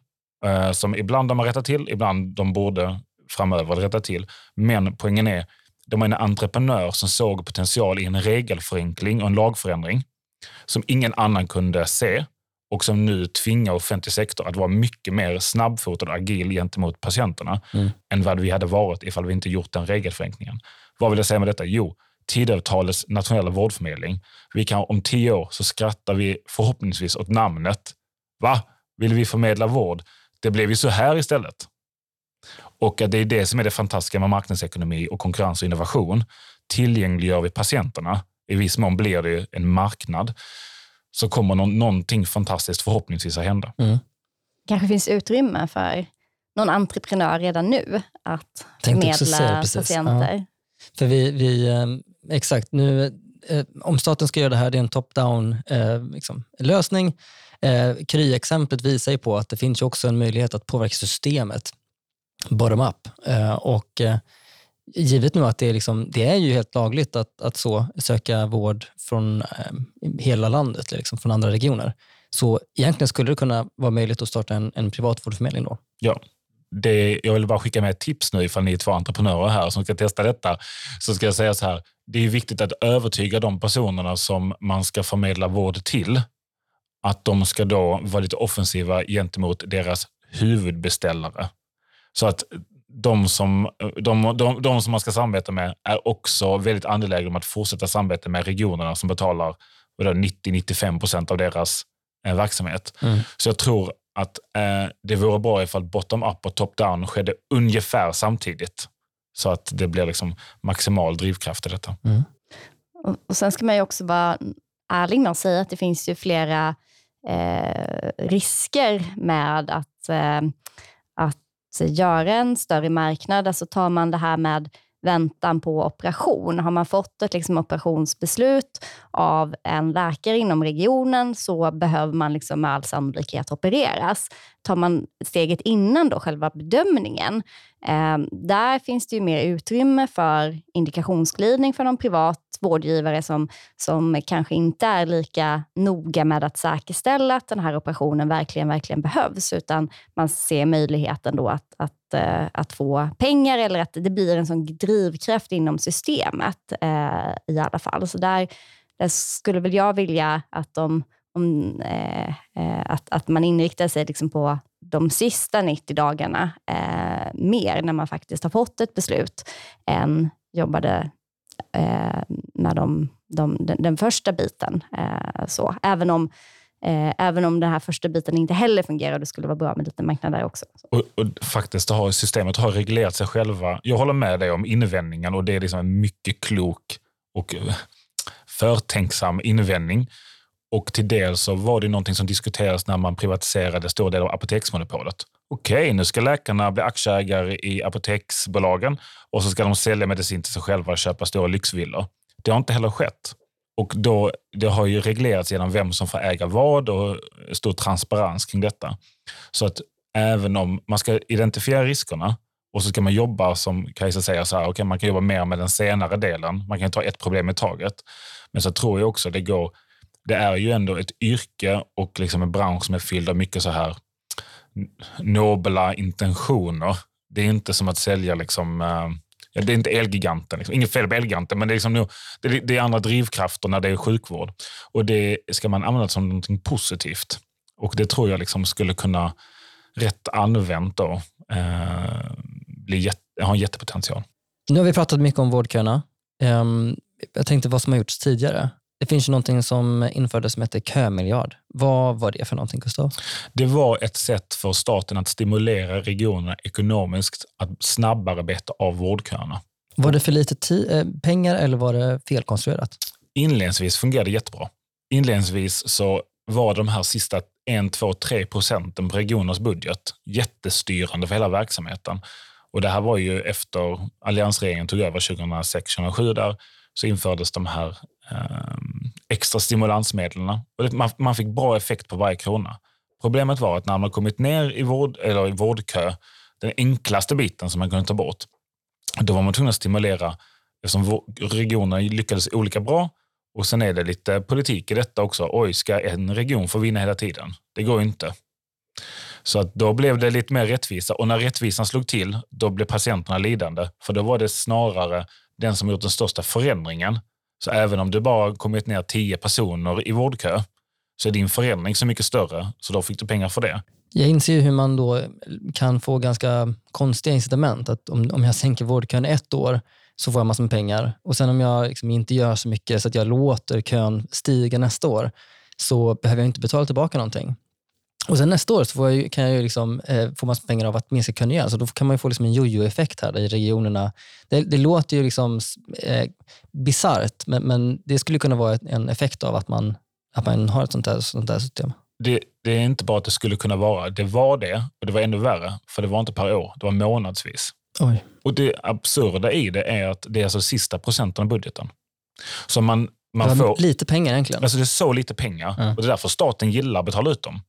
eh, som ibland de har rättat till, ibland de borde framöver rätta till. Men poängen är, de är en entreprenör som såg potential i en regelförenkling och en lagförändring som ingen annan kunde se och som nu tvingar offentlig sektor att vara mycket mer snabbfotad och agil gentemot patienterna Mm. än vad vi hade varit ifall vi inte gjort den regelförenklingen. Vad vill jag säga med detta? Jo, Tidöavtalets nationella vårdförmedling. Vi kan, om tio år så skrattar vi förhoppningsvis åt namnet. Va? Vill vi förmedla vård? Det blev ju så här istället. Och det är det som är det fantastiska med marknadsekonomi och konkurrens och innovation. Tillgängliggör vi patienterna, i viss mån blir det en marknad, så kommer någon, någonting fantastiskt förhoppningsvis att hända. kanske finns utrymme för någon entreprenör redan nu att Tänkte också förmedla patienter. För vi, vi, eh, exakt, nu, eh, om staten ska göra det här, det är en top-down eh, liksom, lösning. Eh, Kry-exemplet visar ju på att det finns ju också en möjlighet att påverka systemet bottom-up. Eh, och, eh, givet nu att det är, liksom, det är ju helt lagligt att, att så söka vård från eh, hela landet, liksom, från andra regioner. Så egentligen skulle det kunna vara möjligt att starta en, en privat vårdförmedling då? Ja. Det, jag vill bara skicka med ett tips nu ifall ni är två entreprenörer här som ska testa detta. Så ska jag säga så här, det är viktigt att övertyga de personerna som man ska förmedla vård till att de ska då vara lite offensiva gentemot deras huvudbeställare. Så att de som, de, de, de som man ska samarbeta med är också väldigt angelägna om att fortsätta samarbeta med regionerna som betalar 90-95 procent av deras eh, verksamhet. Mm. Så jag tror att eh, det vore bra ifall bottom-up och top-down skedde ungefär samtidigt. Så att det blir liksom maximal drivkraft i detta. Mm. Och, och Sen ska man ju också vara ärlig med att säga att det finns ju flera eh, risker med att, eh, att göra en större marknad. Alltså tar man det här med väntan på operation. Har man fått ett liksom, operationsbeslut av en läkare inom regionen så behöver man liksom med all sannolikhet opereras. Tar man steget innan då, själva bedömningen, eh, där finns det ju mer utrymme för indikationsglidning för någon privat vårdgivare som, som kanske inte är lika noga med att säkerställa att den här operationen verkligen, verkligen behövs, utan man ser möjligheten då att, att, eh, att få pengar eller att det blir en sån drivkraft inom systemet eh, i alla fall. Så där, där skulle väl jag vilja att, de, om, eh, eh att, att man inriktar sig liksom på de sista 90 dagarna eh, mer när man faktiskt har fått ett beslut än jobbade eh, med de, de, den, den, första biten. Eh, så. Även, om, eh, även om den här första biten inte heller fungerar och det skulle vara bra med lite marknad där också. Och, och, faktiskt har systemet har reglerat sig själva. Jag håller med dig om invändningen och det är liksom en mycket klok och eh, förtänksam invändning. Och till del så var det någonting som diskuterades när man privatiserade stora delar av apoteksmonopolet. Okej, nu ska läkarna bli aktieägare i apoteksbolagen och så ska de sälja medicin till sig själva och köpa stora lyxvillor. Det har inte heller skett. Och då, det har ju reglerats genom vem som får äga vad och stor transparens kring detta. Så att även om man ska identifiera riskerna och så ska man jobba, som Kajsa säger, så här, okay, man kan jobba mer med den senare delen. Man kan ta ett problem i taget. Men så tror jag också det går det är ju ändå ett yrke och liksom en bransch som är fylld av mycket så här nobla intentioner. Det är inte som att sälja liksom, eh, Ja, det är inte Elgiganten. Liksom. Inget fel på Elgiganten, men det är, liksom, det, är, det är andra drivkrafter när det är sjukvård. Och det ska man använda som något positivt. Och det tror jag liksom skulle kunna, rätt använt, då, eh, bli jätte, ha en jättepotential. Nu har vi pratat mycket om vårdköerna. Um, jag tänkte vad som har gjorts tidigare. Det finns ju någonting som infördes som heter kömiljard. Vad var det för någonting, Gustav? Det var ett sätt för staten att stimulera regionerna ekonomiskt att snabbare beta av vårdköerna. Var det för lite eh, pengar eller var det felkonstruerat? Inledningsvis fungerade det jättebra. Inledningsvis så var de här sista 1, 2, 3 procenten på regioners budget jättestyrande för hela verksamheten. Och Det här var ju efter alliansregeringen tog över 2006-2007 där så infördes de här Ehm, extra stimulansmedlen. man, man fick bra effekt på varje krona. Problemet var att när man kommit ner i, vård, eller i vårdkö, den enklaste biten som man kunde ta bort, då var man tvungen att stimulera eftersom regionerna lyckades olika bra. Och sen är det lite politik i detta också. Oj, ska en region få vinna hela tiden? Det går inte. Så att då blev det lite mer rättvisa och när rättvisan slog till, då blev patienterna lidande. För då var det snarare den som gjort den största förändringen. Så även om du bara kommit ner tio personer i vårdkö, så är din förändring så mycket större, så då fick du pengar för det. Jag inser hur man då kan få ganska konstiga incitament. Att om, om jag sänker vårdkön ett år så får jag massor med pengar. Och sen om jag liksom inte gör så mycket så att jag låter kön stiga nästa år så behöver jag inte betala tillbaka någonting. Och sen nästa år så får jag, kan jag ju liksom, eh, få massa pengar av att minska igen. Så då kan man få liksom en jojo-effekt här i regionerna. Det, det låter ju liksom eh, bisarrt, men, men, det skulle kunna vara en effekt av att man, att man har ett sånt där, sånt där system. Det, det, är inte bara att det skulle kunna vara. Det var det och det var ännu värre. För det var inte per år, det var månadsvis. Oj. Och Det absurda i det är att det är alltså sista procenten av budgeten. Så man, man får, lite pengar egentligen. Alltså det är så lite pengar. Ja. Och Det är därför staten gillar att betala ut dem.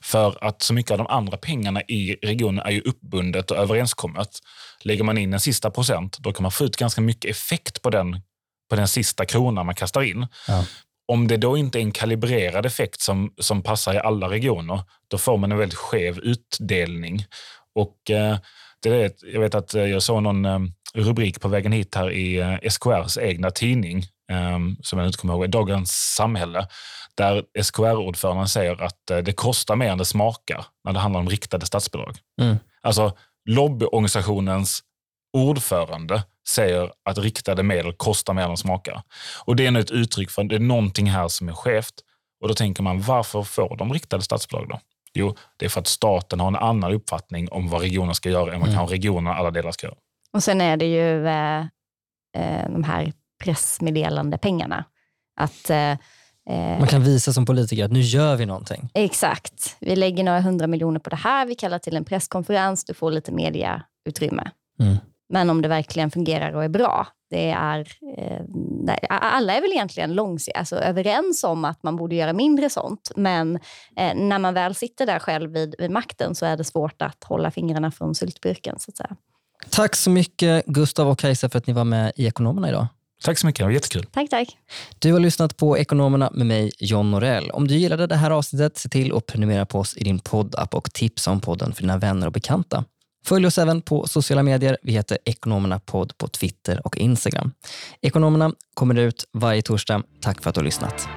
För att så mycket av de andra pengarna i regionen är ju uppbundet och överenskommet. Lägger man in en sista procent, då kan man få ut ganska mycket effekt på den, på den sista kronan man kastar in. Ja. Om det då inte är en kalibrerad effekt som, som passar i alla regioner, då får man en väldigt skev utdelning. Och eh, det är, jag vet att eh, jag såg någon eh, rubrik på vägen hit här i eh, SKRs egna tidning, eh, som jag inte kommer ihåg, Dagens Samhälle, där SKR-ordföranden säger att eh, det kostar mer än det smakar när det handlar om riktade statsbidrag. Mm. Alltså lobbyorganisationens ordförande säger att riktade medel kostar mer än de smakar. Och det är nu ett uttryck för att det är någonting här som är skevt. Och då tänker man, varför får de riktade statsbidrag då? Jo, det är för att staten har en annan uppfattning om vad regionen ska göra än vad Mm. regionerna alla delar ska göra. Och sen är det ju eh, eh, de här pressmeddelande pengarna. Att, eh, Man kan visa som politiker att nu gör vi någonting. Exakt. Vi lägger några hundra miljoner på det här. Vi kallar till en presskonferens. Du får lite mediautrymme. Mm. Men om det verkligen fungerar och är bra, det är, eh, alla är väl egentligen långs, alltså överens om att man borde göra mindre sånt. Men eh, när man väl sitter där själv vid, vid makten så är det svårt att hålla fingrarna från syltburken. Så att säga. Tack så mycket Gustav och Kajsa för att ni var med i Ekonomerna idag. Tack så mycket, det var jättekul. Tack, tack. Du har lyssnat på Ekonomerna med mig, John Norell. Om du gillade det här avsnittet, se till att prenumerera på oss i din poddapp och tipsa om podden för dina vänner och bekanta. Följ oss även på sociala medier. Vi heter Ekonomerna podd på Twitter och Instagram. Ekonomerna kommer ut varje torsdag. Tack för att du har lyssnat.